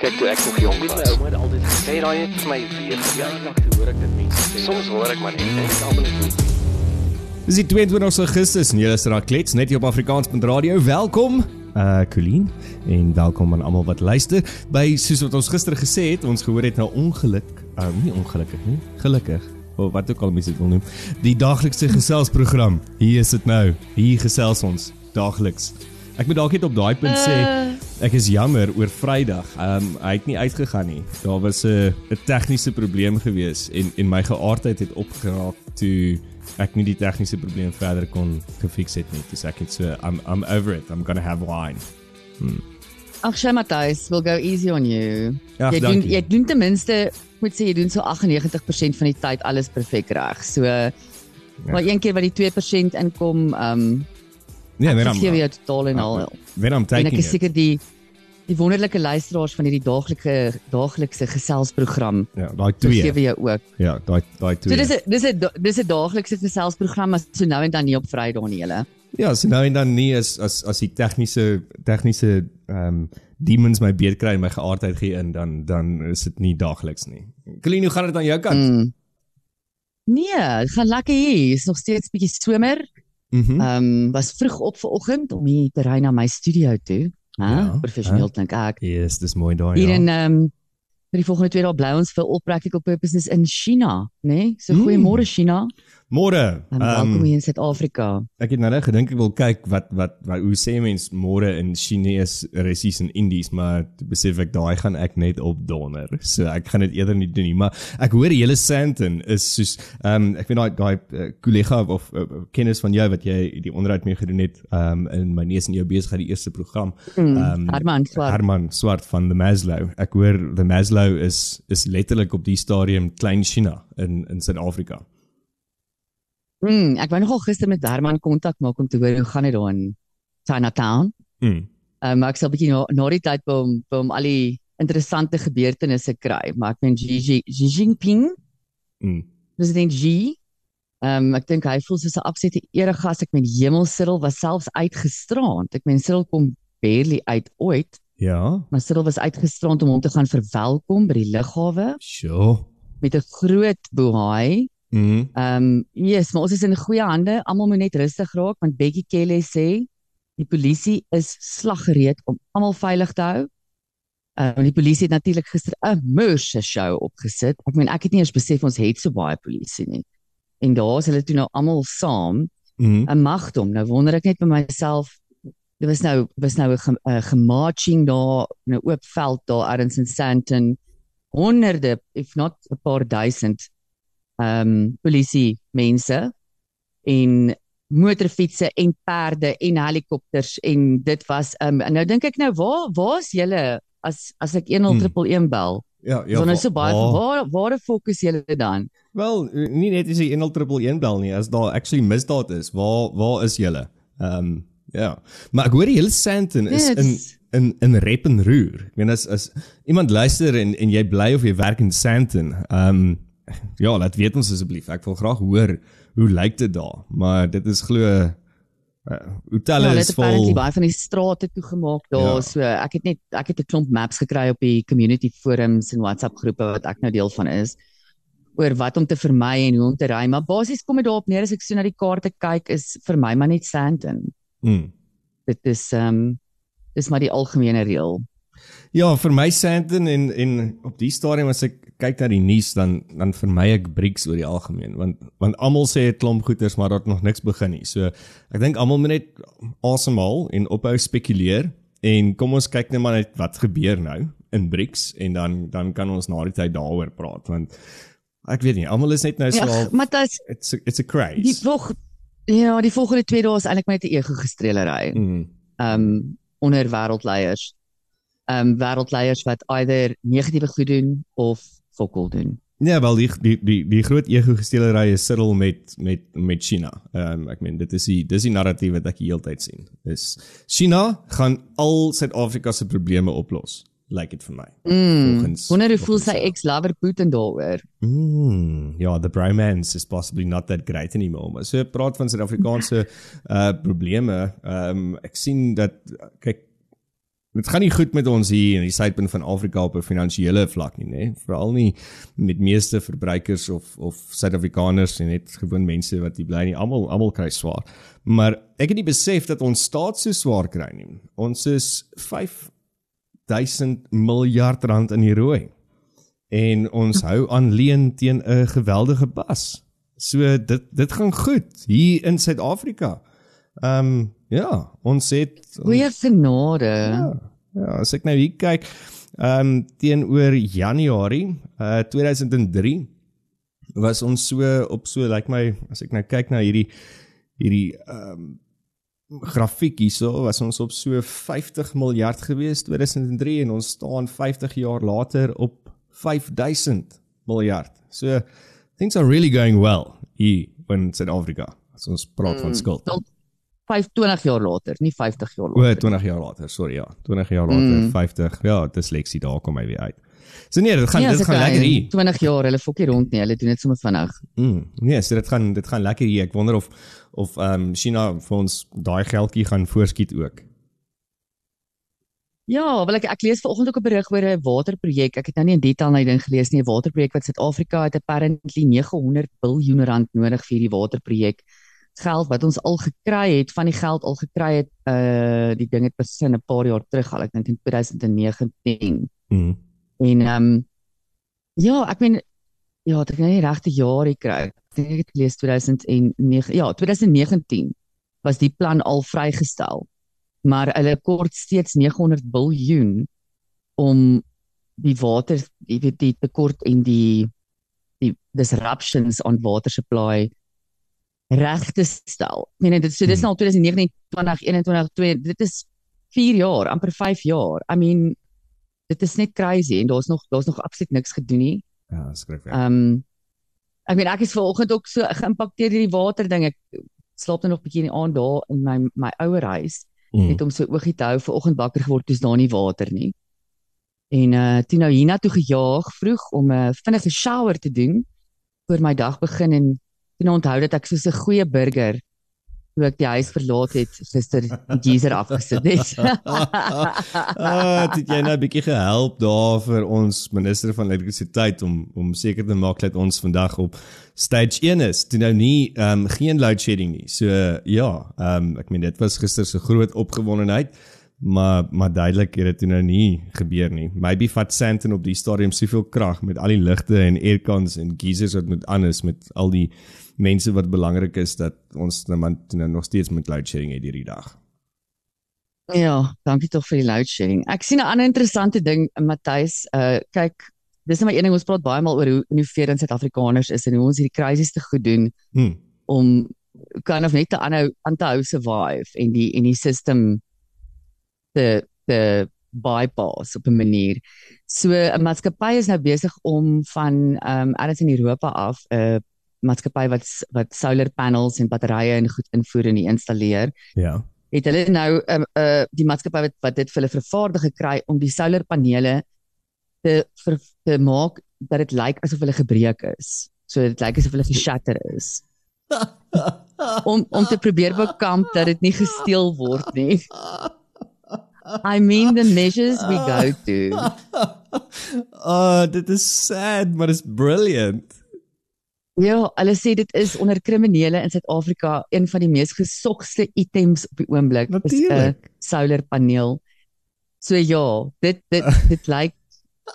Kyk toe ek nog jonk was. Ouma het altyd Sê daai net vir my weer. ja, nog te hoor ek dit mense sê. Soms hoor ek maar net dit net is almal net Dis die 22 Augustus en julle is daar klets net hier op Afrikaans.radio. Welkom. Uh Colleen en welkom aan almal wat luister. By soos wat ons gister gesê het, ons gehoor het nou ongeluk, uh, nie ongelukkig nie, gelukkig. Of wat ook al mense dit wil noem. Die daaglikse geselsprogram. Hier is dit nou. Hier gesels ons daagliks. Ek moet dalk net op daai punt sê ek is jammer oor Vrydag. Ehm um, hy het nie uitgegaan nie. Daar was 'n 'n tegniese probleem gewees en en my geaardheid het opgeraak toe ek nie die tegniese probleem verder kon gefix het nie. Dis ek het so I'm I'm over it. I'm going to have wine. Ag, Shay Matthys, we'll go easy on you. Ag, jy doen dankie. jy doen ten minste, moet sê jy doen so 98% van die tyd alles perfek reg. So ja. maar een keer wat die 2% inkom, ehm um, Nee, when ek gee I'm jou totaal en al. when I'm En taking ek is seker die die wonderlike luisteraars van hierdie daaglikse daaglikse geselsprogram Ja, daai gee 2. jou ook. Ja, daai daai 2. So dis 'n dis 'n dis 'n daaglikse geselsprogram as so nou en dan nie op Vrydag nie, julle. Ja, so nou en dan nie as as as die tegniese tegniese ehm um, demons my beet kry en my geaardheid gee in dan dan is dit nie daagliks nie. Colleen, hoe gaan dit aan jou kant? Mm. Nee, gaan lekker hier. Is nog steeds bietjie somer. Mhm. Ehm um, was vroeg op vanoggend om hier te ry na my studio toe. Hæ? Ja, Professioneel hè? klink ek. Yes, dis mooi daai. Hier ja. in ehm um, vir die volgende twee dae bly ons vir all practical purposes in China, né? Nee? So Mm. goeiemôre China. Môre. Um, welkom hier in Suid-Afrika. ek het nou net gedink ek wil kyk wat wat, wat hoe sê mens môre in Chinees, Russies en Indies, maar besef ek daai gaan ek net op donder. So ek gaan dit eerder nie doen nie, maar ek hoor hele Santon is soos ehm um, ek weet daai daai uh, kollega of uh, kennis van jou wat jy die onderhoud mee gedoen het ehm um, in my neus en jou besigheid die eerste program. Mm, Ehm, Herman Swart. Herman Swart van the Maslow. Ek hoor the Maslow is is letterlik op die stadium klein China in in Suid-Afrika. Mm, ek wou nogal gister met Herman kontak maak om te hoor hoe gaan dit daar in Chinatown. Mm. Um, maar ek sal 'n bietjie na, na die tyd by hom by hom al die interessante gebeurtenisse kry, maar ek meen Xi Xi Xi Jinping Mm. president Xi. Ehm um, ek dink hy voel soos 'n absolute eregas. Ek meen Hemel Cyril was selfs uitgestraand. Ek meen Cyril kom barely uit ooit, Ja. maar Cyril was uitgestraand om hom te gaan verwelkom by die lughawe Sure. met 'n groot bohaai. Mm. Ehm um, yes, maar ons is in goeie hande. Almal moet net rustig raak want Becky Kelly sê die polisie is slaggereed om almal veilig te hou. Ehm um, die polisie het natuurlik gister 'n moorse show opgesit. Ek meen ek het nie eens besef ons het so baie polisie nie. En daar is hulle toe nou almal saam Mm. 'n magdom. Nou wonder ek net by myself Dit was nou was nou 'n uh, gemarching daar in 'n oop veld daar ergens in Sandton. Honderde, if not 'n paar duisend ehm um, polisie mense en motorfietsse en perde en helikopters en dit was ehm um, nou dink ek nou waar waar's julle as as ek 10111 bel? Ja, Ja, Ons is so baie waar- waar waar fokus julle dan? Wel, nie net is die 101 bel nie, as daar actually misdaad is, waar waar is julle? Ehm um, ja. Maar ek hoor die hele Santon is in in in rep en roer. Ek meen as as iemand luister en en jy bly of jy werk in Santon, ehm um, ja, laat weet ons asseblief. Ek wil graag hoor hoe lyk dit daar. Maar dit is glo uh, hotelle Ja, hulle is het apparently vol. baie van die strate toegemaak daar. Ja. Ja. So ek het net ek het 'n klomp maps gekry op die community forums en WhatsApp groepe wat ek nou deel van is oor wat om te vermy en hoe om te ry. Maar basies kom dit daarop neer as ek so na die kaarte kyk is vir my maar net Sandton. Mm. Dit is ehm um, dis maar die algemene reël. Ja, vir my Santon en en op die stadium as ek kyk na die nuus dan dan vermy ek BRICS oor die algemeen want want almal sê 'n klomp goeters maar dat nog niks begin nie. So ek dink almal moet net asemhaal en ophou spekuleer en kom ons kyk net maar net wat gebeur nou in BRICS en dan dan kan ons na die tyd daaroor praat want ek weet nie, almal is net nou so Ja, maar dit is it's a, it's a craze. die volg ja, die volgende twee dae is eintlik net 'n ego gestreelery. Mm. ehm um, onder wêreldleiers. Um, wêreldleiers wat either negatiewe goed doen of fokol doen. Ja, wel die die die die groot ego gesteelery is Cyril met met met China. Ehm um, ek meen dit is die dis die narratief wat ek die hele tyd sien. Dis China gaan al Suid-Afrika se probleme oplos. Lyk dit vir my. Mm. Volgens- Wonder hoe voel sy ex-lover Putin daaroor? Mm, ja, the bromance is possibly not that great anymore. Maar so praat van Suid-Afrikaanse uh probleme. Ehm um, ek sien dat kyk dit gaan nie goed met ons hier in die suidpunt van Afrika op 'n finansiële vlak nie, nê? Veral nie met meeste verbruikers of of Suid-Afrikaners en net gewoon mense wat hier bly nie. Almal almal kry swaar. Maar ek het nie besef dat ons staat so swaar kry nie. Ons is 5000 miljard rand in die rooi. En ons hou aan leen teen 'n geweldige bas. So dit dit gaan goed hier in Suid-Afrika. Ehm um, ja, ons het Goeie genade. Ja, ja, as ek nou hier kyk, ehm um, teenoor Januarie uh 2003 was ons so op so lyk like my as ek nou kyk na hierdie hierdie ehm um, grafiek hierso was ons op so 50 miljard gewees 2003 en ons staan 50 jaar later op 5000 miljard. So things are really going well hier in Suid-Afrika. As ons praat mm, van skuld. Tot 25 jaar later, nie 50 jaar O, later. 20 jaar later, sorry ja. 20 jaar later, Mm. 50. Ja, dysleksie daar kom hy weer uit. So nee, dit gaan Ja, dit gaan lekker hier. 20 jaar, hulle fokkie rond nie, hulle doen dit sommer vinnig. Mm. Nee, so dit gaan dit gaan lekker hier. Ek wonder of of ehm um, China vir ons daai geldjie gaan voorskiet ook. Ja, wel ek ek lees vanoggend ook 'n berig oor 'n waterprojek. Ek het nou nie in detail na die ding gelees nie. 'n Waterprojek wat Suid-Afrika het apparently 900 miljard rand nodig vir hierdie waterprojek. Geld wat ons al gekry het, van die geld al gekry het, uh die ding het besin 'n paar jaar terug al, ek dink in 2019. Mm. En ehm um, ja, ek meen ja, het ek nou nie regte jaar hier kry. Ek dink ek het gelees 2009. Ja, 2019 was die plan al vrygestel. Maar hulle kort steeds 900 biljoen om die water, jy weet die tekort en die die disruptions on water supply reg te stel. Ek meen dit so dis Hmm. nou al 2019, 2021, 2 dit is 4 jaar, amper 5 jaar. I mean dit is net crazy en daar's nog daar's nog absoluut niks gedoen nie. Ja, skryf ek. Ehm um, ek meen ek is vanoggend ook so geïmpakteer deur die water ding. Ek slaap nou nog 'n bietjie in die aand daar in my my ouer huis Mm. net om so oogie te hou vanoggend wakker geword toe's daar nie water nie. En uh toe nou hiernatoe gejaag vroeg om 'n uh, vinnige shower te doen voor my dag begin en nou onthou dat ek soos 'n goeie burger toe ek die huis verlaat het gister die geyser afgesit het. ah, het jy nou 'n bietjie gehelp daar vir ons minister van elektrisiteit om om seker te maak dat ons vandag op stage 1 is. Toe nou nie ehm um, geen load shedding nie. So ja, ehm um, ek meen dit was gister se groot opgewondenheid. Maar maar duidelik het dit nou nie gebeur nie. Maybe vat Sandton op die stadium soveel krag met al die ligte en aircons en geysers wat moet anders met al die mense wat belangrik is dat ons nou nou nog steeds met load shedding het hierdie dag. Ja, dankie tog vir die load shedding. Ek sien 'n ander interessante ding, Matthys, uh kyk, dis net maar een ding ons praat baie maal oor hoe innoverend Suid-Afrikaners is en hoe ons hierdie krisis te goed doen Hm. om kind of net te aanhou aan te hou survive en die en die system te te bypass op 'n manier. So 'n maatskappy is nou besig om van ehm um, alles in Europa af 'n uh, maatskappy wat wat solar panels en batterye en goed invoer en installeer Ja. het hulle nou uh, uh die maatskappy wat wat dit vir hulle vervaardig gekry om die solarpanele te ver, te maak dat dit lyk asof hulle gebreek is. So dit lyk asof hulle geshatter is. Om om te probeer bekamp dat dit nie gesteel word nie. I mean the measures we go to. oh, dit is sad, maar dit is brilliant. Ja, hulle sê dit is onder kriminele in Suid-Afrika een van die mees gesogste items op die oomblik is 'n Natuurlijk. solarpaneel. So ja, dit dit dit lyk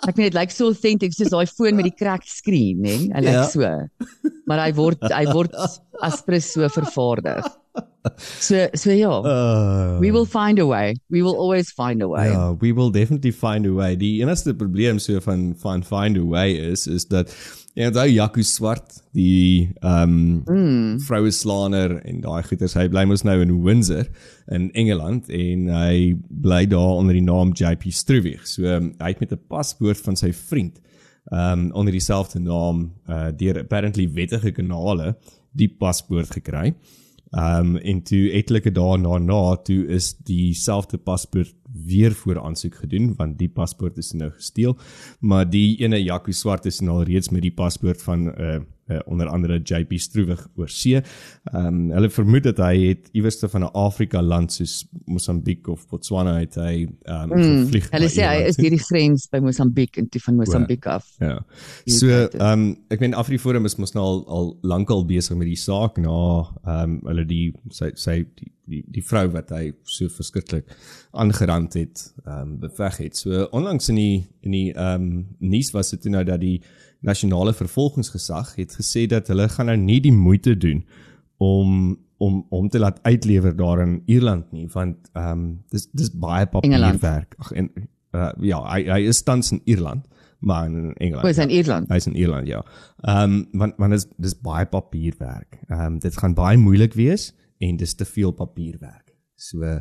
ek meen dit lyk so authentic soos daai foon met die cracked screen, né? Hy lyk Ja. so. Maar hy word hy word aspres so vervaardig. So so ja, Uh, we will find a way. We will always find a way. Ja, we will definitely find a way. Die enigste probleem so van van find a way is is dat jy onthou Jaco Swart, die ehm um, Mm. vroue slaaner en daai goeters, hy bly mos nou in Windsor in Engeland en hy bly daar onder die naam JP Struwig. So um, hy het met 'n paspoort van sy vriend ehm um, onder dieselfde naam uh deur apparently wettige kanale die paspoort gekry. Ehm um, en toe etlike dae daarna toe is dieselfde paspoort weer voor aansoek gedoen want die paspoort is nou gesteel, maar die ene Jaco Swart is nou al reeds met die paspoort van 'n uh, uh, onder andere JP Stroewig oor see. Ehm um, hulle vermoed dat hy het iewers van 'n Afrika land soos Mosambiek of Botswana het hy ehm um, Mm, gevlieg. hulle sê hy is deur die grens by Mosambiek en toe van Mosambiek af. Ja. So, ehm um, ek meen Afriforum is mos nou al al lankal besig met die saak na ehm um, hulle die sy sy die die, die vrou wat hy so verskriklik aangerand het, ehm um, beveg het. So onlangs in die in die ehm um, nuus was dit nou dat die nasionale vervolgingsgesag het gesê dat hulle gaan nou nie die moeite doen om om om te laat uitlewer daar in Ierland nie want ehm um, dis dis baie papierwerk. Ag en uh, ja, hy hy is tans in Ierland, maar in Engeland. Hoe is hy in Ierland? Hy's in Ierland, ja. Ehm um, want want dis dis baie papierwerk. Ehm um, dit gaan baie moeilik wees en dis te veel papierwerk. So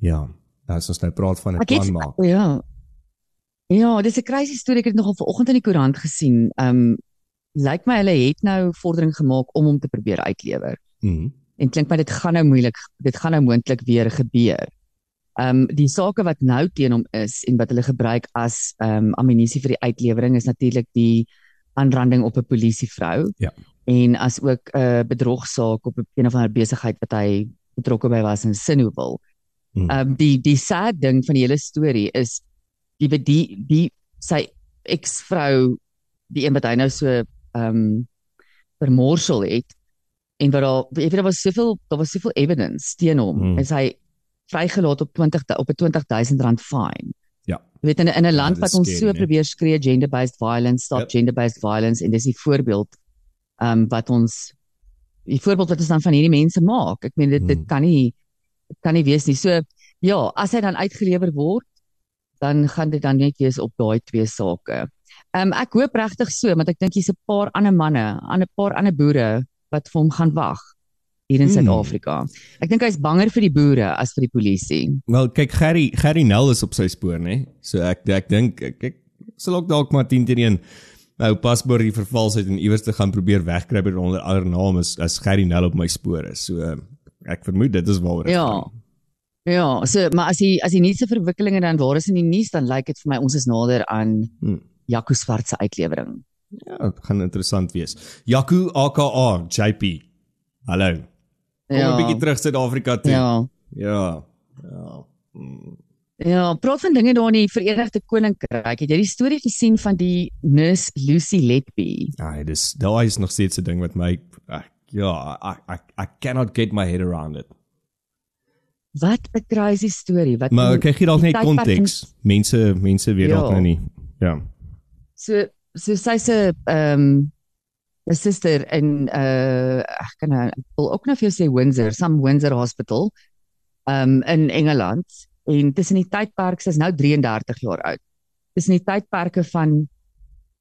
ja, as ons nou praat van 'n plan maak. ja. Ja, dis 'n crazy storie. Ek het dit nogal vanoggend in die koerant gesien. Um lyk my hulle het nou vordering gemaak om hom te probeer uitlewer. Mhm. En klink my dit gaan nou moeilik dit gaan nou moontlik weer gebeur. Um die sake wat nou teen hom is en wat hulle gebruik as um ammunisie vir die uitlewering is natuurlik die aanranding op 'n polisievrou. Ja. En as ook 'n uh, bedrogsaak op 'n een of ander besigheid wat hy betrokke by was in Sinowil. Mhm. Ehm um, die die sad ding van die hele storie is die die die sy eksvrou die een wat hy nou so ehm um, vermorsel het en wat daar jy weet daar was soveel daar was soveel evidence teen hom Mm. mm. is hy vrygelaat op 20 op 'n 20000 rand fine. Ja. Jy weet in 'n in 'n land dit wat ons scary, so né? probeer skree gender based violence stop Yep. gender based violence en dis die voorbeeld ehm um, wat ons die voorbeeld wat ons dan van hierdie mense maak. Ek meen dit dit Mm. kan nie dit kan nie wees nie. So ja, as hy dan uitgelewer word, dan gaan dit dan net wees op daai twee sake. Ehm um, ek hoop regtig so, want ek dink hier's 'n paar ander manne, 'n paar ander boere wat vir hom gaan wag hier in Hmm. Suid-Afrika. Ek dink hy's banger vir die boere as vir die polisie. Wel kyk Gerry Gerry Nel is op sy spoor nê. So ek ek dink ek, ek sal ook dalk maar 10 teen 1 nou paspoort die vervals het en iewers te gaan probeer wegkry onder ander naam is as Gerry Nel op my spoor is. So uh, ek vermoed dit is waaroor dit Ja. gaan. Ja, so maar as hy as die nuutste verwikkelinge dan waar is in die nuus, dan lyk dit vir my ons is nader aan Hmm. Jaco Swart se uitlewering. Ja, dit gaan interessant wees. Jaco AKA JP. Hallo. Kom 'n bietjie terug Suid-Afrika toe. Ja. Ja. Ja. Mm. Ja, praat van dinge daar in die Verenigde Koninkryk. Het jy die storie gesien van die nurse Lucy Letby? Ja, dis daai is nog steeds 'n ding wat my ek, ja, I, I I cannot get my head around it. Wat 'n crazy storie. Wat Maar kyk gee dalk net konteks. Mense mense weet Ja. dalk nou nie. Ja. So so sy se ehm um, 'n suster in uh ek kan nou wil ook nou vir jou sê Windsor, some Windsor Hospital um in Engeland en tussen die tydperk sy's nou 33 jaar oud. Tussen die tydperke van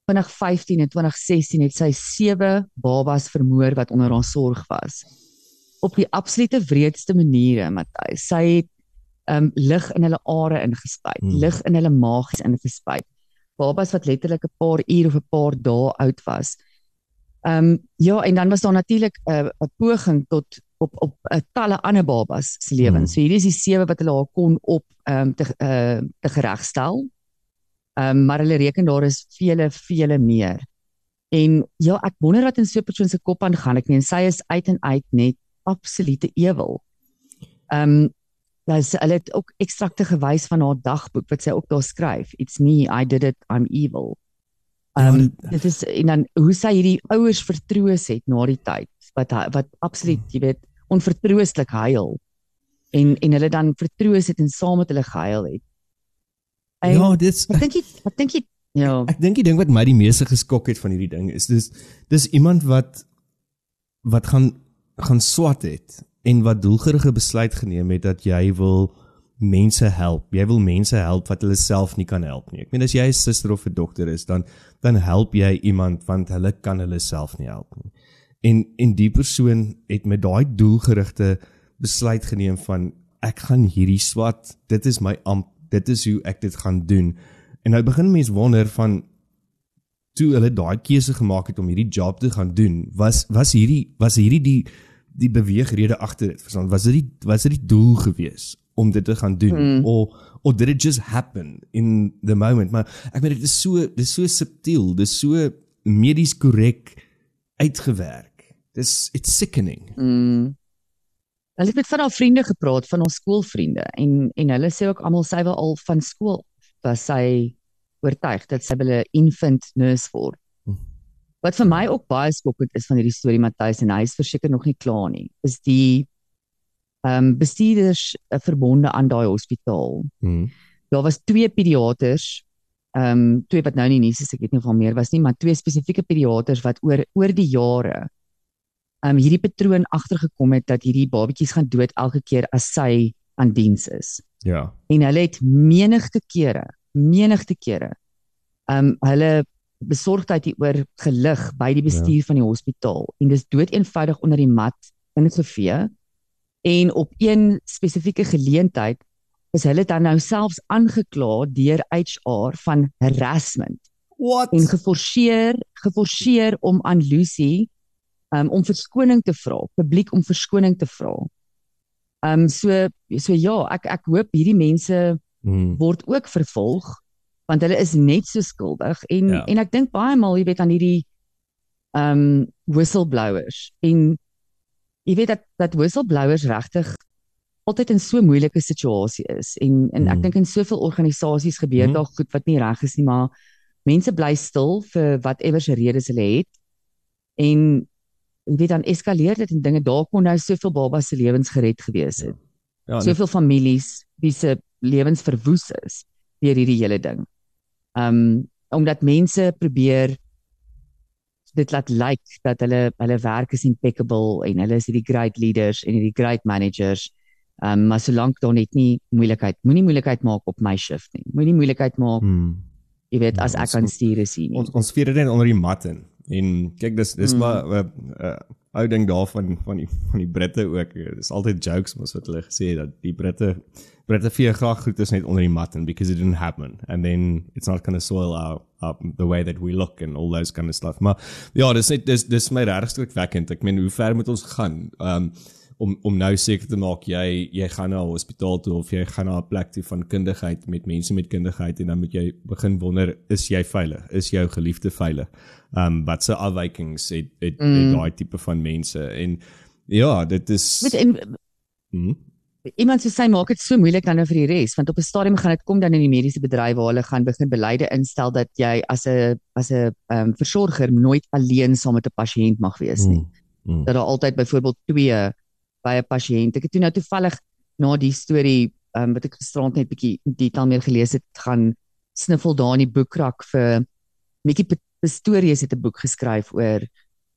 2015 en 2016 het sy sewe babas vermoor wat onder haar sorg was. Op die absolute wreedste maniere, Matthys. Sy het um lig in hulle are ingespuit, Hmm. lig in hulle maagies ingespuit. Babas wat letterlik 'n paar uur of 'n paar dae oud was. Um ja, en dan was daar natuurlik 'n 'n poging tot op op 'n talle ander babas se lewens. Hmm. So hierdie is die sewe wat hulle haar kon op um te uh, te geregstel. Um maar hulle reken daar is vele vele meer. En ja, ek wonder wat in so 'n persoon se kop aangaan. Ek meen sy is uit en uit net absolute ewel. Um dis hulle het ook ekstrakte gewys van haar dagboek wat sy ook daar skryf. It's me, I did it, I'm evil. Um Ja, dit is en dan hoe sy hierdie ouers vertroos het na die tyd wat wat absoluut, jy weet, onvertrooslik huil. En en hulle dan vertroos het en saam met hulle gehuil het. En Ja, dit's ek dink jy ek dink jy ja. ek dink die ding wat my die meeste geskok het van hierdie ding is dis dis iemand wat wat gaan gaan swat het en wat doelgerige besluit geneem het dat jy wil mense help. Jy wil mense help wat hulle self nie kan help nie. Ek meen as jy 'n suster of 'n dokter is, dan dan help jy iemand want hulle kan hulle self nie help nie. En en die persoon het met daai doelgerigte besluit geneem van ek gaan hierdie swat. Dit is my amp. Dit is hoe ek dit gaan doen. En nou begin mense wonder van toe hulle daai keuse gemaak het om hierdie job te gaan doen, was was hierdie was hierdie die die beweegrede agter dit. Verstaan? Was dit die was dit die doel gewees om dit te gaan doen Mm. of or did it just happen in the moment? Maar ek weet dit is so dit is so subtiel, dit is so medies korrek uitgewerk. Dis it's sickening. Mm. Hulle het met van haar vriende gepraat, van ons skoolvriende en en hulle sê ook almal sy wil al van skool was sy oortuig dat sy wil 'n infant nurse word. Hm. Wat vir my ook baie skokkend is van hierdie storie Matthys en hy is verseker nog nie klaar nie, is die ehm um, bestuurders uh, verbonde aan daai hospitaal. Mm. Daar was twee pediaters, ehm um, twee wat nou nie nuus is, ek weet nie of daar meer was nie, maar twee spesifieke pediaters wat oor oor die jare ehm um, hierdie patroon agtergekom het dat hierdie babatjies gaan dood elke keer as sy aan diens is. Ja. En hulle het menigte kere, menigte kere ehm um, hulle besorgdheid hieroor gelig by die bestuur ja. van die hospitaal en dis dood eenvoudig onder die mat ingevee en op een spesifieke geleentheid is hulle dan nou selfs aangekla deur HR van harassment What? en geforseer geforseer om aan Lucy um, om verskoning te vra, publiek om verskoning te vra. Ehm um, so so ja, ek ek hoop hierdie mense Mm. word ook vervolg want hulle is net so skuldig en Ja. ja. en ek dink baie maal jy weet aan hierdie ehm um, whistleblowers en jy weet dat dat whistleblowers regtig altyd in so 'n moeilike situasie is en en ek Mm. dink in soveel organisasies gebeur Mhm. daar goed wat nie reg is nie maar mense bly stil vir whatever se redes hulle het en jy weet dan eskaleer dit en dinge daar kon nou soveel babas se lewens gered gewees het Ja, net- soveel families wie se lewens verwoes is deur hierdie hele ding. Um omdat mense probeer dit laat lyk like, dat hulle hulle werk is impeccable en hulle is hierdie great leaders en hierdie great managers. Um maar solank daar net nie moeilikheid, moenie moeilikheid maak op my shift nie. Moenie moeilikheid maak, Mm. jy weet, Ja, as ons ek aan moet- stuur is hier nie. Ons ons vier dit onder die mat in. En kyk dis dis Mm. maar 'n uh, ou ding daarvan van die van die Britte ook. Dis altyd jokes mos wat hulle gesê het dat die Britte Britte vier graag goed is net onder die mat in because it didn't happen and then it's not going to soil our, our the way that we look and all those kind of stuff. Maar ja, dis net dis dis my regtig skrikwekkend. Ek meen hoe ver moet ons gaan? Um om om nou seker te maak jy jy gaan na 'n hospitaal toe of jy gaan na 'n plek toe van kundigheid met mense met kundigheid en dan moet jy begin wonder is jy veilig? Is jou geliefde veilig? Um wat se afwykings het het, mm. het daai tipe van mense? En ja dit is Weet en hmm, iemand sê sy maak dit so moeilik dan nou vir die res want op 'n stadium gaan dit kom dan in die mediese bedryf waar hulle gaan begin beleide instel dat jy as 'n as 'n um, versorger nooit alleen saam met 'n pasiënt mag wees nie. mm, mm, dat daar altyd byvoorbeeld twee by 'n pasiënt. Ek het toe nou toevallig na die storie um, wat ek gisterand net bietjie in detail meer gelees het, gaan sniffel daar in die boekrak vir Mikkie Pistorius het 'n boek geskryf oor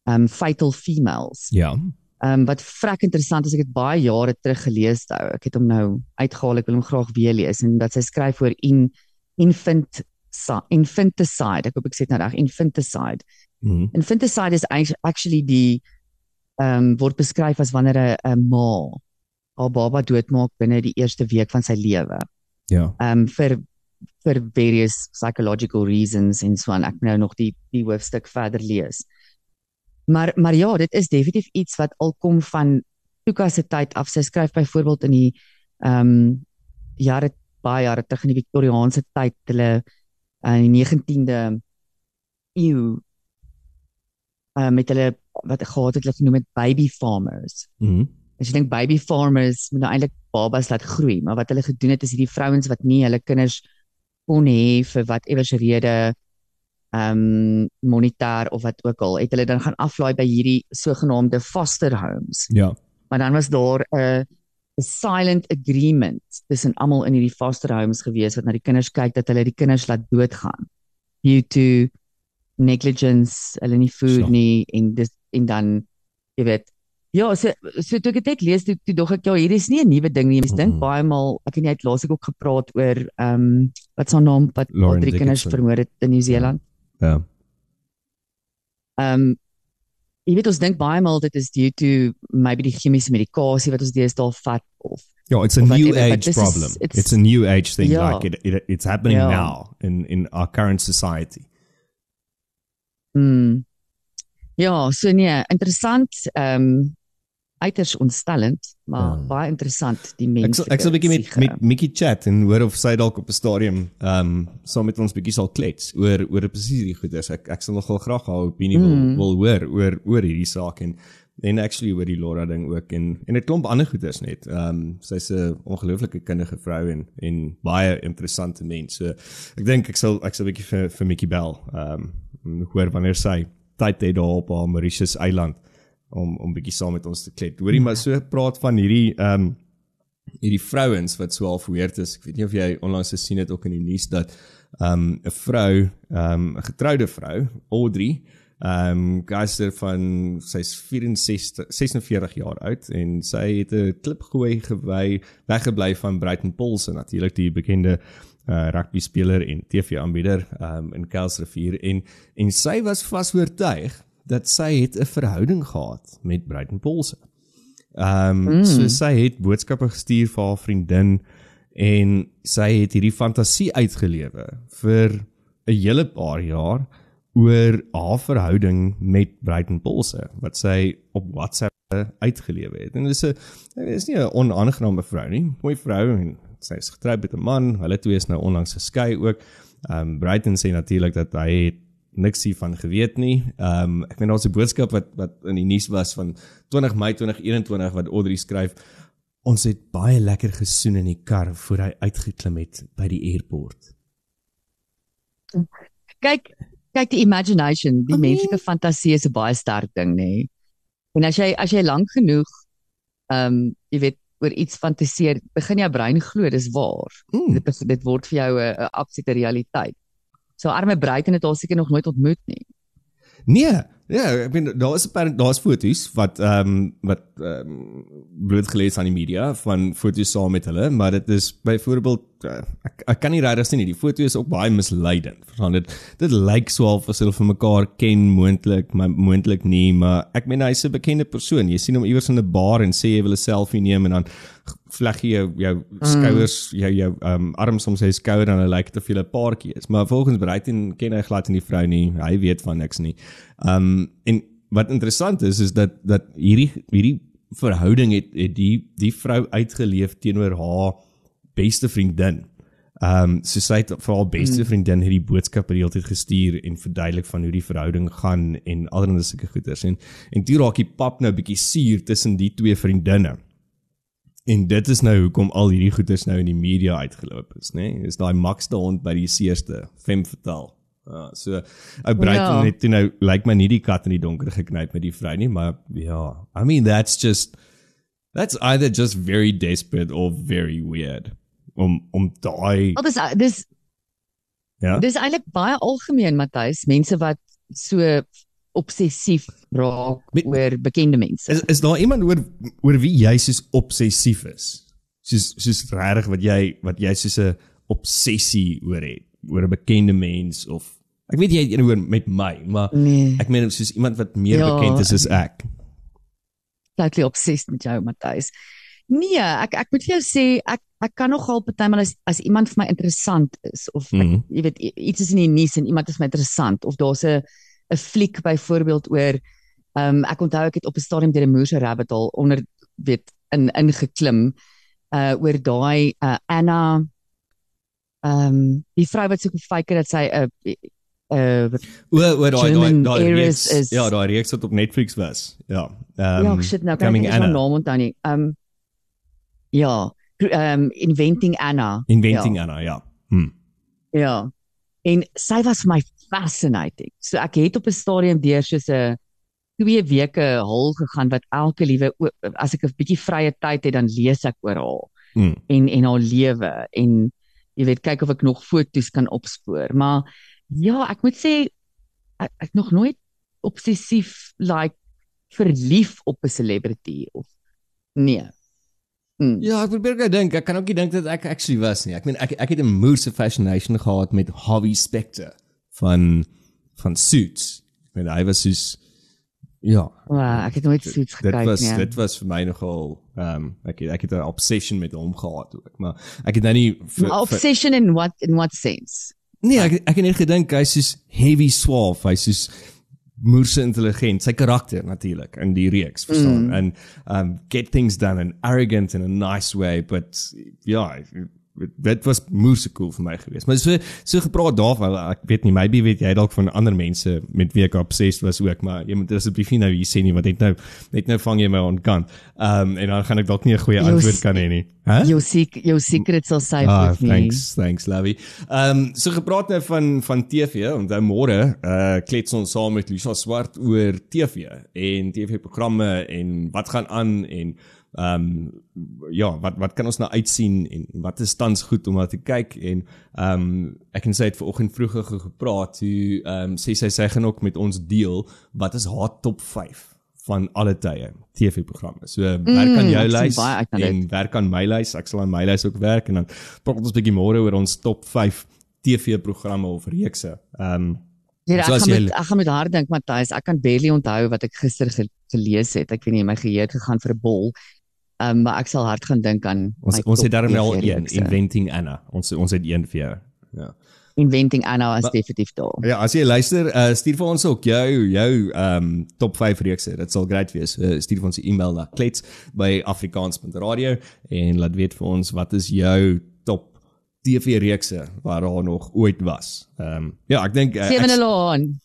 um fatal females. ja Um wat vrek interessant is, ek het baie jare terug gelees nou. Ek het hom nou uitgehaal, ek wil hom graag weer lees en dat sy skryf oor in infant infanticide. Ek hoop ek sê dit nou reg, infanticide. mm, Infanticide is act- actually die ehm um, word beskryf as wanneer 'n ma haar baba doodmaak binne die eerste week van sy lewe. ja Ehm um, vir vir various psychological reasons en so aan. Ek nou nog die die hoofstuk verder lees. Maar maar ja, dit is definitief iets wat al kom van Tuka se tyd af. Sy skryf byvoorbeeld in die ehm um, jare baie jare terug in die Victoriaanse tyd, hulle uh, in die 19de eeu uh, met hulle wat gehad het hulle genoem het baby farmers. mm, As jy dink baby farmers moet nou eintlik babas laat groei, maar wat hulle gedoen het is hierdie vrouens wat nie hulle kinders kon hê vir whatever se rede ehm um, monetair of wat ook al, het hulle dan gaan aflaai by hierdie sogenaamde foster homes. ja Maar dan was daar 'n 'n silent agreement tussen almal in hierdie foster homes gewees wat na die kinders kyk dat hulle die kinders laat doodgaan due to negligence, hulle nie food Sure. nie en dis en dan jy weet ja, so so toe ek dit lees toe, toe dog ek ja, hier is nie 'n nuwe ding nie. Mens dink Mhm. baie maal, ek en jy het laas ook gepraat oor ehm um, wat se naam wat Lauren drie kinders vermoor het in Nieu-Seeland. ja Ehm um, jy weet ons dink baie maal dit is due to maybe die chemiese medikasie wat ons deesdae vat of Ja, it's a new whatever, age this is- problem. it's- It's, a new age thing. Yeah. Like it, it, it's happening Yeah. now in in our current society. Mm. Ja, so nee, interessant. Ehm um, uiters ontstellend, maar Ja. baie interessant die Ek mense. sal ek sal 'n bietjie met met Mickey chat en hoor of sy dalk op 'n stadium ehm um, saam met ons bietjie sal klets oor oor presies hierdie goeders. Ek ek sal nogal graag haar opinie wil Mm. wil hoor oor oor hierdie saak en en actually oor die Laura ding ook en en 'n klomp ander goeders net. Ehm um, sy's 'n ongelooflike kundige vrou en en baie interessante mens. So ek dink ek sal ek sal 'n bietjie vir vir Mickey bel. Ehm um, hoor wanneer sy tyd het daar op haar Mauritius eiland om om bietjie saam met ons te klet. Hoorie maar so praat van hierdie ehm um, hierdie vrouens wat so half weird is. Ek weet nie of jy onlangs gesien het ook in die nuus dat ehm um, 'n vrou, ehm um, 'n getroude vrou, Audrey, ehm um, geister van sy's 64 46 jaar oud en sy het 'n klip gooi gewy weggebly van Brighton Paulse natuurlik die bekende uh, rugby speler en TV-aanbieder um, in Kelsrivier en en sy was vas oortuig dat sy het 'n verhouding gehad met Brighton Paulse. Ehm um, mm. so sy het boodskappe gestuur vir haar vriendin en sy het hierdie fantasie uitgelewe vir 'n hele paar jaar oor haar verhouding met Brighton Paulse wat sy op WhatsApp uitgelewe het. En dit is 'n dit is nie 'n onaangename vrou nie. Mooi vrou en sy is getroud met 'n man. Hulle twee is nou onlangs geskei ook. Ehm um, Brighton sê natuurlik dat hy het niks hiervan geweet nie. Ehm um, ek meen daar's 'n boodskap wat wat in die nuus was van 20 Mei 2021 wat Audrey skryf ons het baie lekker gesoen in die kar voor hy uitgeklim het by die airport. kyk kyk die imagination, die I mean- menslike fantasie is 'n baie sterk ding, nê. Nee. En as jy as jy lank genoeg ehm um, jy weet oor iets fantasieer, begin jou brein glo dis waar. Mm. Dit bes- dit word vir jou 'n absolute realiteit. So arme Bruiten het haar seker nog nooit ontmoet nie. Nee, ja, ek bedoel daar is 'n paar daar's foto's wat ehm um, wat ehm um, blootgelees aan die media van foto's saam met hulle, maar dit is byvoorbeeld uh, ek ek kan nie regtig sien nie. Die foto is ook baie misleidend. Verstaan dit? Dit lyk so half as hulle vir mekaar ken moontlik, maar moontlik nie, maar ek meen hy's 'n bekende persoon. Jy sien hom iewers in 'n bar en sê jy wil 'n selfie neem en dan vleg jy jou jou skouers, jou jou ehm um, arms om sy skouer hy lyk dit of jy 'n paartjie is. Maar volgens Breiten ken hy glad nie die vrou nie. Hy weet van niks nie. Ehm um, en wat interessant is is dat dat hierdie hierdie verhouding het het die die vrou uitgeleef teenoor haar beste vriendin. Ehm um, so sy het vir haar beste vriendin hierdie boodskappe die hele tyd gestuur en verduidelik van hoe die verhouding gaan en allerlei sulke goeders en en toe raak die pap nou bietjie suur tussen die twee vriendinne. En dit is nou hoekom al hierdie goeders nou in die media uitgeloop is, né? Nee? Is daai Max de hond by die seerste fem vertel. Ja, so ou Brighton Ja. het toe nou lyk my nie die kat in die donker geknyp met die vrou nie, maar ja, I mean that's just that's either just very desperate or very weird. Om om daai Al dis dis ja. dis eintlik baie algemeen Matthys, mense wat so obsessief raak Met- oor bekende mense. Is is daar iemand oor oor wie jy soos obsessief is? Soos soos regtig wat jy wat jy soos 'n obsessie oor het, oor 'n bekende mens of ek weet jy het een oor met my, maar Nee, ek meen soos iemand wat meer Ja, bekend is as ek. totally obsessed met jou Matthys. Nee, ek ek moet vir jou sê ek ek kan nogal partymal as as iemand vir my interessant is of ek, Mhm. jy weet iets is in die nuus en iemand is my interessant of daar's 'n 'n fliek byvoorbeeld oor ehm um, ek onthou ek het op 'n stadium deur 'n moerse rabbit hole onder weet in ingeklim uh oor daai uh Anna ehm um, die vrou wat so gefake dat sy 'n uh, uh O, o daai daai daai reeks, is- ja, daai reeks wat op Netflix was. Ja. Ehm ja, shit nou kan ek nie naam onthou nie. Ehm um, ja, ehm um, Inventing Anna. Inventing Anna, ja. Hm. Ja. ja. En sy was vir my fascinating. So ek het op 'n stadium deur soos 'n twee weke hol gegaan wat elke liewe as ek 'n bietjie vrye tyd het dan lees ek oor haar Hm. en en haar lewe en jy weet kyk of ek nog foto's kan opspoor. Maar ja, ek moet sê ek, ek nog nooit obsessief like verlief op 'n celebrity of nee. Hmm. Ja, ek probeer gou dink. Ek kan ook nie dink dat ek actually was nie. Ek meen ek ek het 'n moose fascination gehad met Harvey Specter van van Suits. Ek meen hy was soos ja, Wow, ek het nooit suits dit gekyk was nie. dit was vir my nogal ehm um, ek het, ek het 'n obsession met hom gehad ook, maar ek het nou nie vir, Maar obsession in what in what sense? Nee, ek ek het net gedink hy's soos heavy suave, hy's soos moerse intelligent, sy karakter natuurlik in die reeks, verstaan? Mm. En um get things done and arrogant in a nice way, but ja, dit was moerse cool vir my geweest. Maar so so gepraat daarvan, ek weet nie, maybe weet jy dalk van ander mense met wie ek obsessed was ook, maar jy moet asseblief nie nou hier sê nie want net nou net nou vang jy my aan kant. Um en dan gaan ek dalk nie 'n goeie antwoord kan hê nie. Hæ? Jou sek jou secrets sal safe Ah, with me. thanks, thanks Lavi. Ehm um, so gepraat nou van van TV, onthou môre uh klets ons saam met Lisa Swart oor TV en TV-programme en wat gaan aan en ehm um, ja, wat wat kan ons nou uitsien en wat is tans goed om na te kyk en ehm um, ek kan sê dit vanoggend vroeër ge- gepraat hoe ehm um, sê sy sy gaan ook met ons deel wat is haar top 5 van alle tye TV-programme. So werk aan jou ek sien lys en werk aan my lys. Ek sal aan my lys ook werk en dan praat ons 'n bietjie môre oor ons top 5 TV-programme of reekse. Ehm um, Ja, ek So as gaan jy- met ek gaan met haar dink Matthys, ek kan barely onthou wat ek gister ge, gelees het. Ek weet nie my geheue het gegaan vir 'n bol. Um, maar ek sal hard gaan dink aan ons ons het daarom al een. Inventing Anna. Ons ons het een vir jou. Ja. Inventing Anna is definitief daar. Ja, as jy luister, uh, stuur vir ons ook jou jou ehm um, top 5 reekse. Dit sal great wees. Uh, stuur vir ons 'n e-mail na klets by afrikaans.radio en laat weet vir ons wat is jou top TV reekse waar daar nog ooit was. Ehm um, ja, ek dink uh, Sewe laan.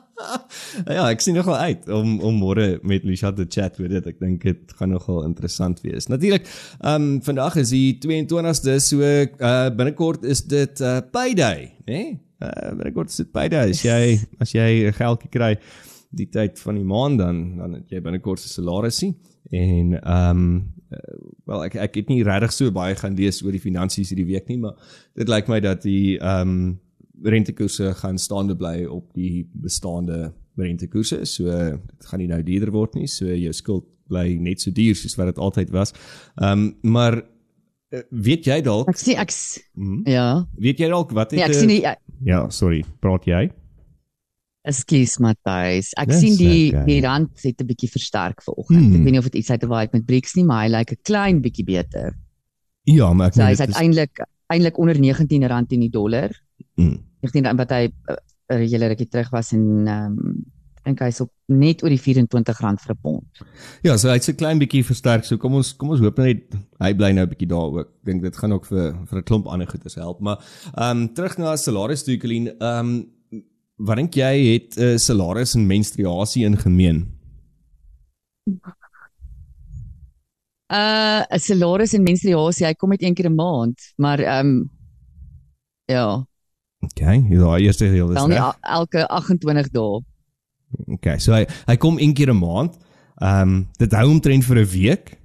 ja, ek sien nogal uit om om môre met Lisha te chat oor dit. Ek dink dit gaan nogal interessant wees. Natuurlik, ehm um, vandag is die 22ste, so uh binnekort is dit uh payday, né? Nee? Uh binnekort is dit payday. As jy as jy 'n geldjie kry die tyd van die maand dan dan het jy binnekort 'n salarisie en ehm um, uh, wel ek ek het nie regtig so baie gaan lees oor die finansies hierdie week nie, maar dit lyk my dat die ehm um, rentekoerse gaan staande bly op die bestaande rentekoerse. So dit gaan nie nou duurder word nie. So jou skuld bly net so duur soos wat dit altyd was. Ehm um, maar eh, weet jy dalk Ek sien ek hmm, ja. weet jy dalk wat het Nee, ek sien die ek- Ja, sorry, praat jy? Ekskuus Matthys. Ek Dis sien die okay. die rand het 'n bietjie versterk vanoggend. Hmm. Ek weet nie of dit iets uit te waai met BRICS nie, maar hy lyk 'n klein bietjie beter. Ja, maar ek So meen, hy's dit is- uiteindelik eintlik onder R19 teen die dollar. Mm. 19 rand wat hy uh, hele rukkie terug was en ehm um, ek dink hy's op net oor die 24 rand vir 'n pond. Ja, so hy's 'n klein bietjie versterk. So kom ons kom ons hoop net hy bly nou 'n bietjie daar ook. Ek dink dit gaan ook vir vir 'n klomp ander goedes help. Maar ehm um, terug na salaris toe, Colleen. Ehm um, wat dink jy het uh, salaris en menstruasie in gemeen? Uh salaris en menstruasie, hy kom net een keer 'n maand, maar ehm um, ja, Okay, ja, eerste deel is reg. a- elke 28 dae. Okay, so hy hy kom een keer 'n maand. Ehm um, dit hou omtrent vir 'n week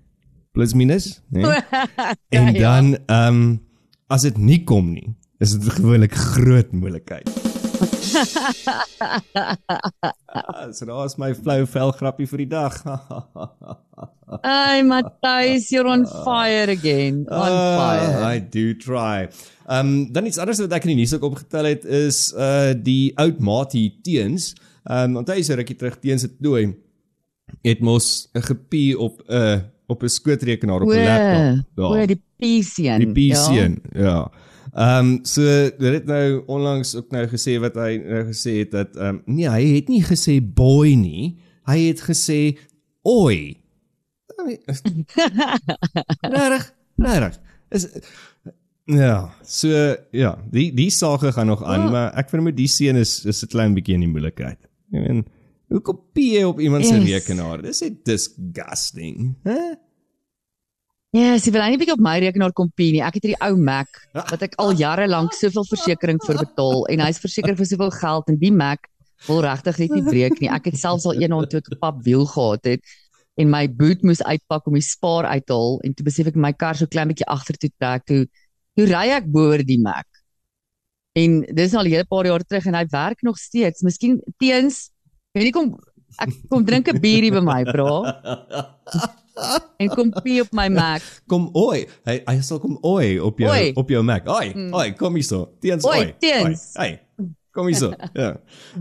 plus minus, né? Nee? En Ja, dan ehm um, as dit nie kom nie, is dit gewoonlik groot moeilikheid. Ah, so daar's my flou vel grappie vir die dag. Ai Matthys, you're on fire again. On Ah, fire. I do try. Ehm um, dan iets anders wat ek in die nuus ook opgetel het is uh die oud maatie teens. Ehm um, onthou jy so rukkie terug teens het dooi het mos 'n gepie op 'n uh, op 'n skootrekenaar op 'n laptop. O, die PC een. Die PC een, ja. Ehm um, so dit het nou onlangs ook nou gesê wat hy nou gesê het dat ehm um, nee, hy het nie gesê boy nie. Hy het gesê oi. Regtig? Regtig. Is ja, so ja, die die sake gaan nog aan, Ja. maar ek vermoed die seun is is 'n klein bietjie in die moeilikheid. Ek meen, hoe kopie op iemand se Yes. rekenaar? Dis net disgusting, hè? Ja, sy wil eintlik bietjie op my rekenaar kom pie nie. Ek het hierdie ou Mac wat ek al jare lank soveel versekerings vir betaal en hy's verseker vir soveel geld en die Mac wil regtig net nie breek nie. Ek het selfs al een ek 'n pap wiel gehad het en my boot moes uitpak om die spaar uit te haal en toe besef ek my kar so klein bietjie agtertoe trek toe toe ry ek bo oor die Mac. En dis al 'n hele paar jaar terug en hy werk nog steeds. Miskien teens weet nie kom ek kom drink 'n bierie by my, bro. En kom pie op my Mac. Kom oi. Hy hy sal kom oi op jou Oi. op jou Mac. Oi, mm. oi, kom hier so. Teens Oi, oi. Teens. Oi, hey. Kom hier so. ja.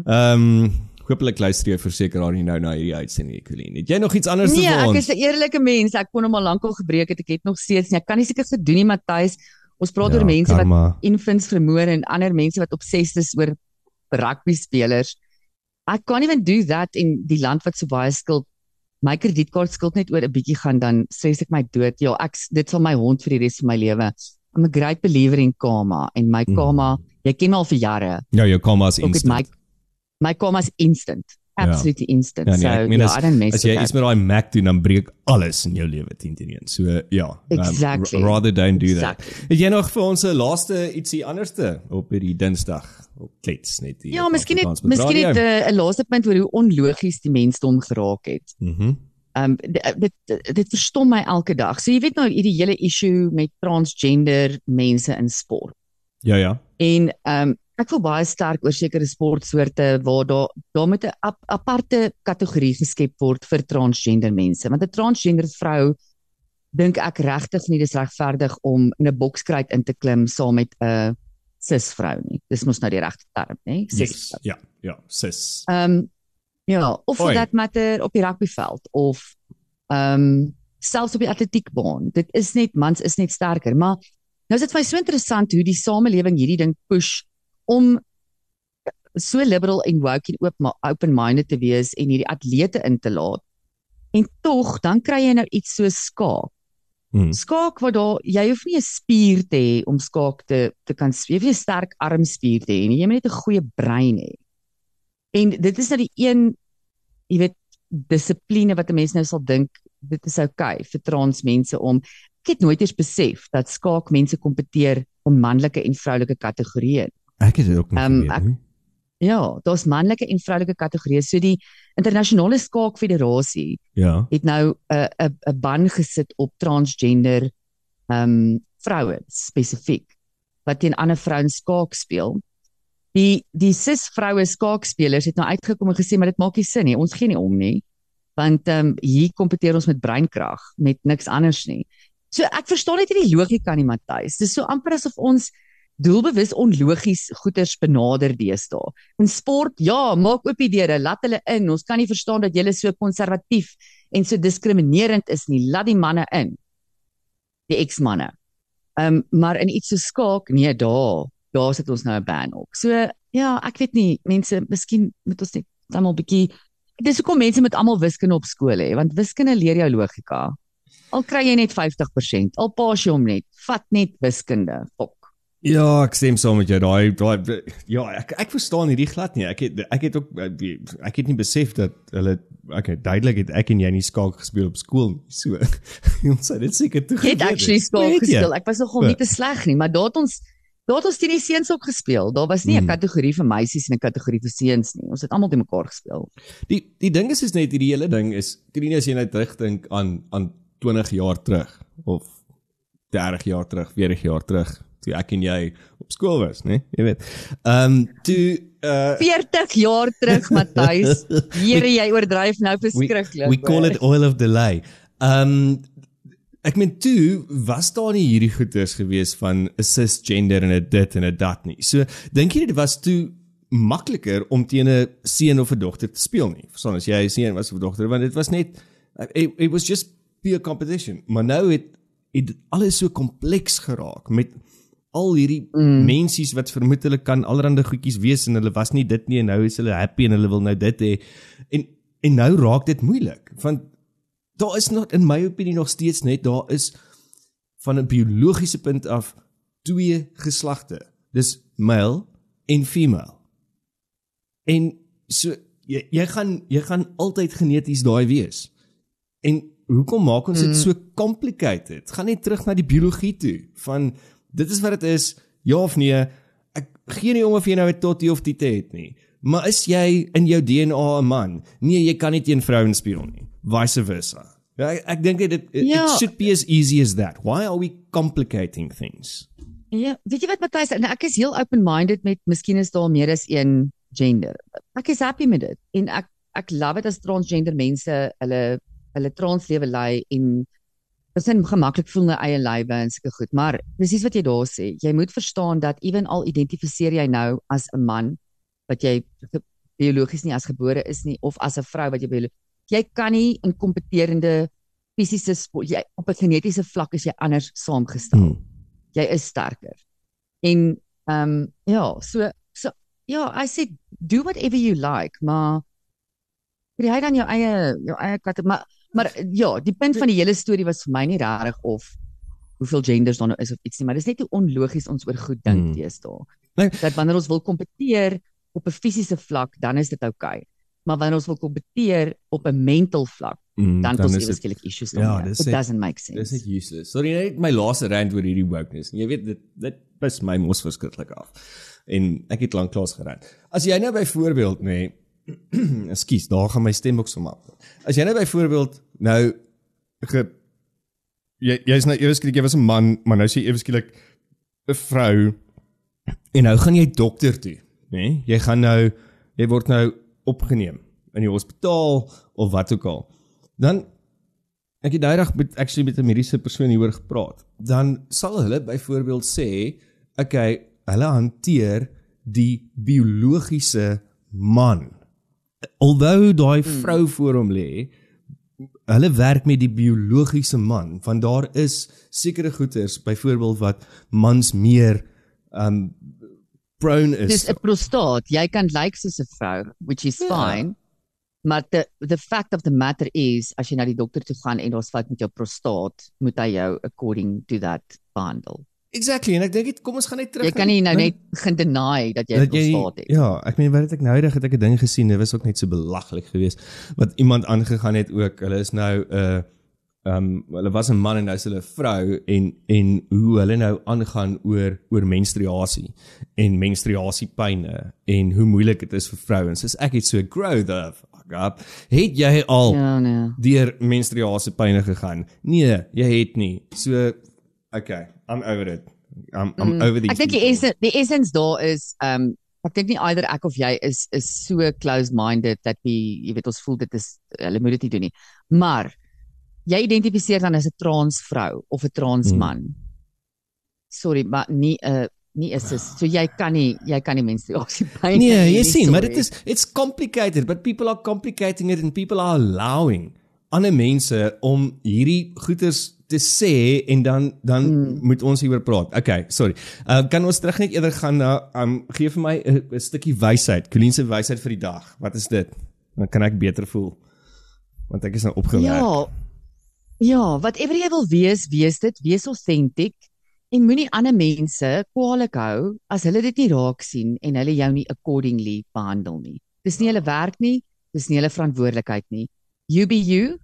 Ehm um, hopelik luister jy verseker daar nie nou na hierdie uitsending Colleen. Het jy nog iets anders Nee, te vir ek ons? is 'n eerlike mens. Ek kon hom al lank al gebreek het. Ek het nog steeds nie. Ek kan nie seker gedoen nie, Matthys. Ons praat Ja, oor mense wat karma. infants vermoor en ander mense wat obsessed is oor rugby spelers. I can't even do that in die land wat so baie skuld my kredietkaart skuld net oor 'n bietjie gaan dan stres ek my dood. Ja, ek dit sal my hond vir die res van my lewe. I'm a great believer in karma en my Mm. karma, jy ken my al vir jare. Ja, jou karma is is my instant. My karma is instant. Absolutely instant. Ja, nee, so meen ja, as- I don't mess As jy iets that. met daai Mac doen, dan breek alles in jou lewe 10 teen 1. So ja, um, Exactly. r- rather don't do that. Exactly. Het jy nog vir ons 'n laaste ietsie anderste op hierdie Dinsdag op klets net hier? Ja, miskien net miskien net radio? 'n uh, laaste punt oor hoe onlogies die mensdom geraak het. Mhm. Um dit dit, dit verstom my elke dag. So jy weet nou hierdie hele issue met transgender mense in sport. Ja, ja. En um ek voel baie sterk oor sekere sportsoorte waar daar daar moet 'n ap, aparte kategorie geskep word vir transgender mense. Want 'n transgender vrou dink ek regtig nie dis regverdig om in 'n bokskruit in te klim saam met 'n cis vrou nie. Dis mos nou die regte term, nê? Cis. Yes. Ja, ja, sis. Ehm um, ja, of Oi. that matter op die rugbyveld of ehm um, selfs op die atletiekbaan. Dit is net mans is net sterker, maar nou is dit vir my so interessant hoe die samelewing hierdie ding push om so liberal en woke en oop open-minded te wees en hierdie atlete in te laat. En tog dan kry jy nou iets so skaak. Hmm. Skaak wat daar jy hoef nie 'n spier te hê om skaak te te kan speel. Jy nie 'n sterk armspier te hê nie. Jy moet net 'n goeie brein hê. En dit is nou die een jy weet dissipline wat 'n mens nou sal dink dit is oukei okay vir trans mense om ek het nooit eens besef dat skaak mense kompeteer om manlike en vroulike kategorieë. Ek het dit ook nie Ehm, geweet nie. Ja, daar's manlike en vroulike kategorieë. So die internasionale skaakfederasie Ja. het nou 'n 'n 'n ban gesit op transgender ehm um, vrouens spesifiek wat teen ander vrouens skaak speel. Die die cis vroue skaakspelers het nou uitgekom en gesê maar dit maak nie sin nie. Ons gee nie om nie. Want ehm um, hier kompeteer ons met breinkrag, met niks anders nie. So ek verstaan net nie die logika nie, Matthys. Dis so amper asof ons doelbewus onlogies goeters benader deesdae. In sport, ja, maak oop die deure, laat hulle in. Ons kan nie verstaan dat julle so konservatief en so diskriminerend is nie. Laat die manne in. Die ex-manne. Ehm um, maar in iets so skaak, nee, daar, daar sit ons nou 'n ban op. So ja, ek weet nie, mense, miskien moet ons net almal bietjie Dis hoekom mense met almal wiskunde op skool hê, want wiskunde leer jou logika. Al kry jy net 50%, al paas jy hom net, vat net wiskunde. Fok. Ja, ek stem saam met jou. Daai daai ja, ek ek verstaan hierdie glad nie. Ek het ek het ook ek het nie besef dat hulle okay, duidelik het ek en jy nie skaak gespeel op skool nie. So ons het dit seker toe Ek het actually skaak gespeel. Ek was nogal nie te sleg nie, maar daar het ons daar het ons teen die seuns ook gespeel. Daar was nie 'n Hmm. kategorie vir meisies en 'n kategorie vir seuns nie. Ons het almal te mekaar gespeel. Die die ding is is net hierdie hele ding is Trine as jy nou terugdink aan aan 20 jaar terug of 30 jaar terug, 40 jaar terug toe ek en jy op skool was, né? Jy weet. Ehm um, toe uh 40 jaar terug, Matthys. Here, jy oordryf nou verskriklik. We, we call it oil of delay. Um ek meen toe was daar nie hierdie goeters gewees van 'n cisgender en 'n dit en 'n dat nie. So dink jy dit was toe makliker om teen 'n seun of 'n dogter te speel nie. Verstaan as jy 'n seun was of 'n dogter want dit was net it, it was just pure competition. Maar nou het het alles so kompleks geraak met al hierdie mm. mensies wat vermoed hulle kan allerlei goedjies wees en hulle was nie dit nie en nou is hulle happy en hulle wil nou dit hê. En en nou raak dit moeilik want daar is nog in my opinie nog steeds net daar is van 'n biologiese punt af twee geslagte. Dis male en female. En so jy jy gaan jy gaan altyd geneties daai wees. En hoekom maak ons dit Mm. so complicated? Gaan net terug na die biologie toe van dit is wat dit is, ja of nee. Ek gee nie om of jy nou 'n totty of tite het nie. Maar is jy in jou DNA 'n man? Nee, jy kan nie teen vrouens speel nie. Vice versa. Ja, ek, ek dink dit it, Ja. it should be as easy as that. Why are we complicating things? Ja, weet jy wat Matthys, en ek is heel open-minded met miskien is daar meer as een gender. Ek is happy met dit en ek ek love dit as transgender mense hulle hulle translewe lei en besin gemaklik voel in hulle eie lywe en sulke goed. Maar presies wat jy daar sê, jy moet verstaan dat ewen al identifiseer jy nou as 'n man wat jy biologies nie as gebore is nie of as 'n vrou wat jy jy kan nie in kompeterende fisiese jy op 'n genetiese vlak is jy anders saamgestel Hmm. jy is sterker. En ehm um, ja, so so ja, I said do whatever you like, maar kry dan jou eie jou eie katte, maar maar ja, die punt van die hele storie was vir my nie regtig of hoeveel genders daar nou is of iets nie, maar dis net hoe onlogies ons oor goed dink Hmm. teesdae. Nee. Dat wanneer ons wil kompeteer op 'n fisiese vlak, dan is dit oukei. Okay. Maar wanneer ons wil kompeteer op 'n mental vlak, Mm, dan het ons ewe dit skielik issues Ja, daarmee. dis It net- doesn't make sense. dis net useless. Sorry net my laaste rant oor hierdie wokeness. Jy weet dit dit pis my mos verskriklik af. En ek het lank klaas gerant. As jy nou byvoorbeeld nê Ekskuus, daar gaan my stemboks om af. As jy nou byvoorbeeld nou ge jy jy's nou eers skielik jy was 'n man, maar nou sê jy eers skielik 'n vrou en nou gaan jy dokter toe, nê? Jy gaan nou jy word nou opgeneem in die hospitaal of wat ook al. Dan ek het daai met actually met 'n mediese persoon hieroor gepraat. Dan sal hulle byvoorbeeld sê, okay, hulle hanteer die biologiese man. Alhoewel daai vrou voor hom lê, hulle werk met die biologiese man want daar is sekere goeters byvoorbeeld wat mans meer um prone is. Dis 'n prostaat. Jy kan lyk like soos 'n vrou, which is Ja. fine. Maar the the fact of the matter is as jy na die dokter toe gaan en daar's fout met jou prostaat, moet hy jou according to that behandel. Exactly en ek dink dit kom ons gaan net terug Jy kan nie nou net begin deny dat jy 'n dat jy prostaat het. Ja, ek meen wat het ek nou eendag het ek 'n ding gesien, dit was ook net so belaglik geweest wat iemand aangegaan het ook. Hulle is nou 'n uh, ehm um, hulle was 'n man en nou is hulle 'n vrou en en hoe hulle nou aangaan oor oor menstruasie en menstruasiepyne en hoe moeilik dit is vir vrouens. Dis ek het so grow the fuck up. Het jy al Ja, nee. deur menstruasiepyne gegaan? Nee, jy het nie. So okay, I'm over it. I'm I'm Mm, over these. Ek dink die people. essence die essence daar is um ek dink nie either ek of jy is is so close minded dat we jy weet ons voel dit is hulle moet dit nie doen nie. Maar jy identifiseer dan as 'n trans vrou of 'n trans Hmm. man. Sorry, maar nie 'n nie is sis. So jy kan nie jy kan nie menstruasie pyn Nee, hê jy sien, maar dit is it's complicated, but people are complicating it and people are allowing ander mense om hierdie goeters te sê en dan dan Hmm. moet ons hieroor praat. Okay, sorry. Uh, kan ons terug net eerder gaan na um gee vir my 'n stukkie wysheid, Colleen se wysheid vir die dag. Wat is dit? Dan kan ek beter voel. Want ek is nou opgewerk. Ja. Ja, whatever jy wil wees, wees dit, wees authentic en moenie ander mense kwaadlik hou as hulle dit nie raak sien en hulle jou nie accordingly behandel nie. Dis nie hulle werk nie, dis nie hulle verantwoordelikheid nie. You be you.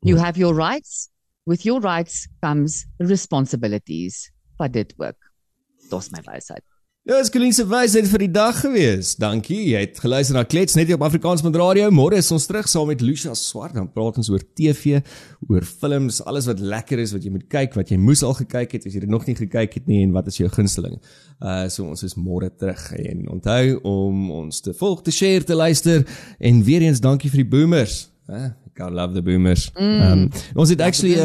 You have your rights. With your rights comes responsibilities. Vat dit ook. Dis my wysheid. Ja, dis Colleen se wysheid vir die dag gewees. Dankie. Jy het geluister na Klets net hier op Afrikaans met Radio. Môre is ons terug saam met Lucia Swart. Dan praat ons oor TV, oor films, alles wat lekker is wat jy moet kyk, wat jy moes al gekyk het as jy dit nog nie gekyk het nie en wat is jou gunsteling. Uh so ons is môre terug en onthou om ons te volg, te share, te luister en weer eens dankie vir die boomers. Uh, I love the boomers. Mm. Um, ons het actually.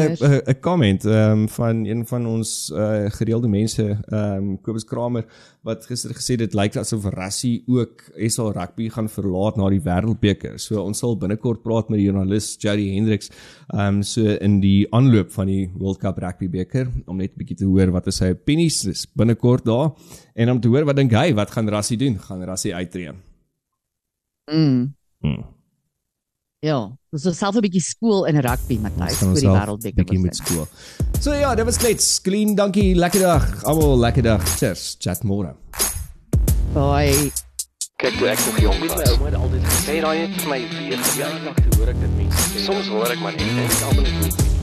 'n comment um, van een van ons uh, gereelde mense, um, Kobus Kramer, wat gister gesê dit lyk asof Rassie ook SA rugby gaan verlaat na die Wêreldbeker. So ons sal binnekort praat met die joernalis Jody Hendricks, um so in die aanloop van die World Cup rugby beker om net 'n bietjie te hoor wat is sy opinies dis binnekort daar en om te hoor wat dink hy, wat gaan Rassie doen? Gaan Rassie uittreë? Mm. Hmm. Ja, ons is self 'n bietjie skool in rugby, Matthys, vir die wêreldbeker. bietjie met skool. So ja, dit was klets. Clean, dankie. Lekker dag. Almal lekker dag. Cheers. Chat môre. Bye. Kyk toe ek nog jong Weet my was. ouma het altyd gesê, Sê daai net vir my weer. ja, ek hoor ek dit mense sê. Soms hoor ek maar net en ek almal het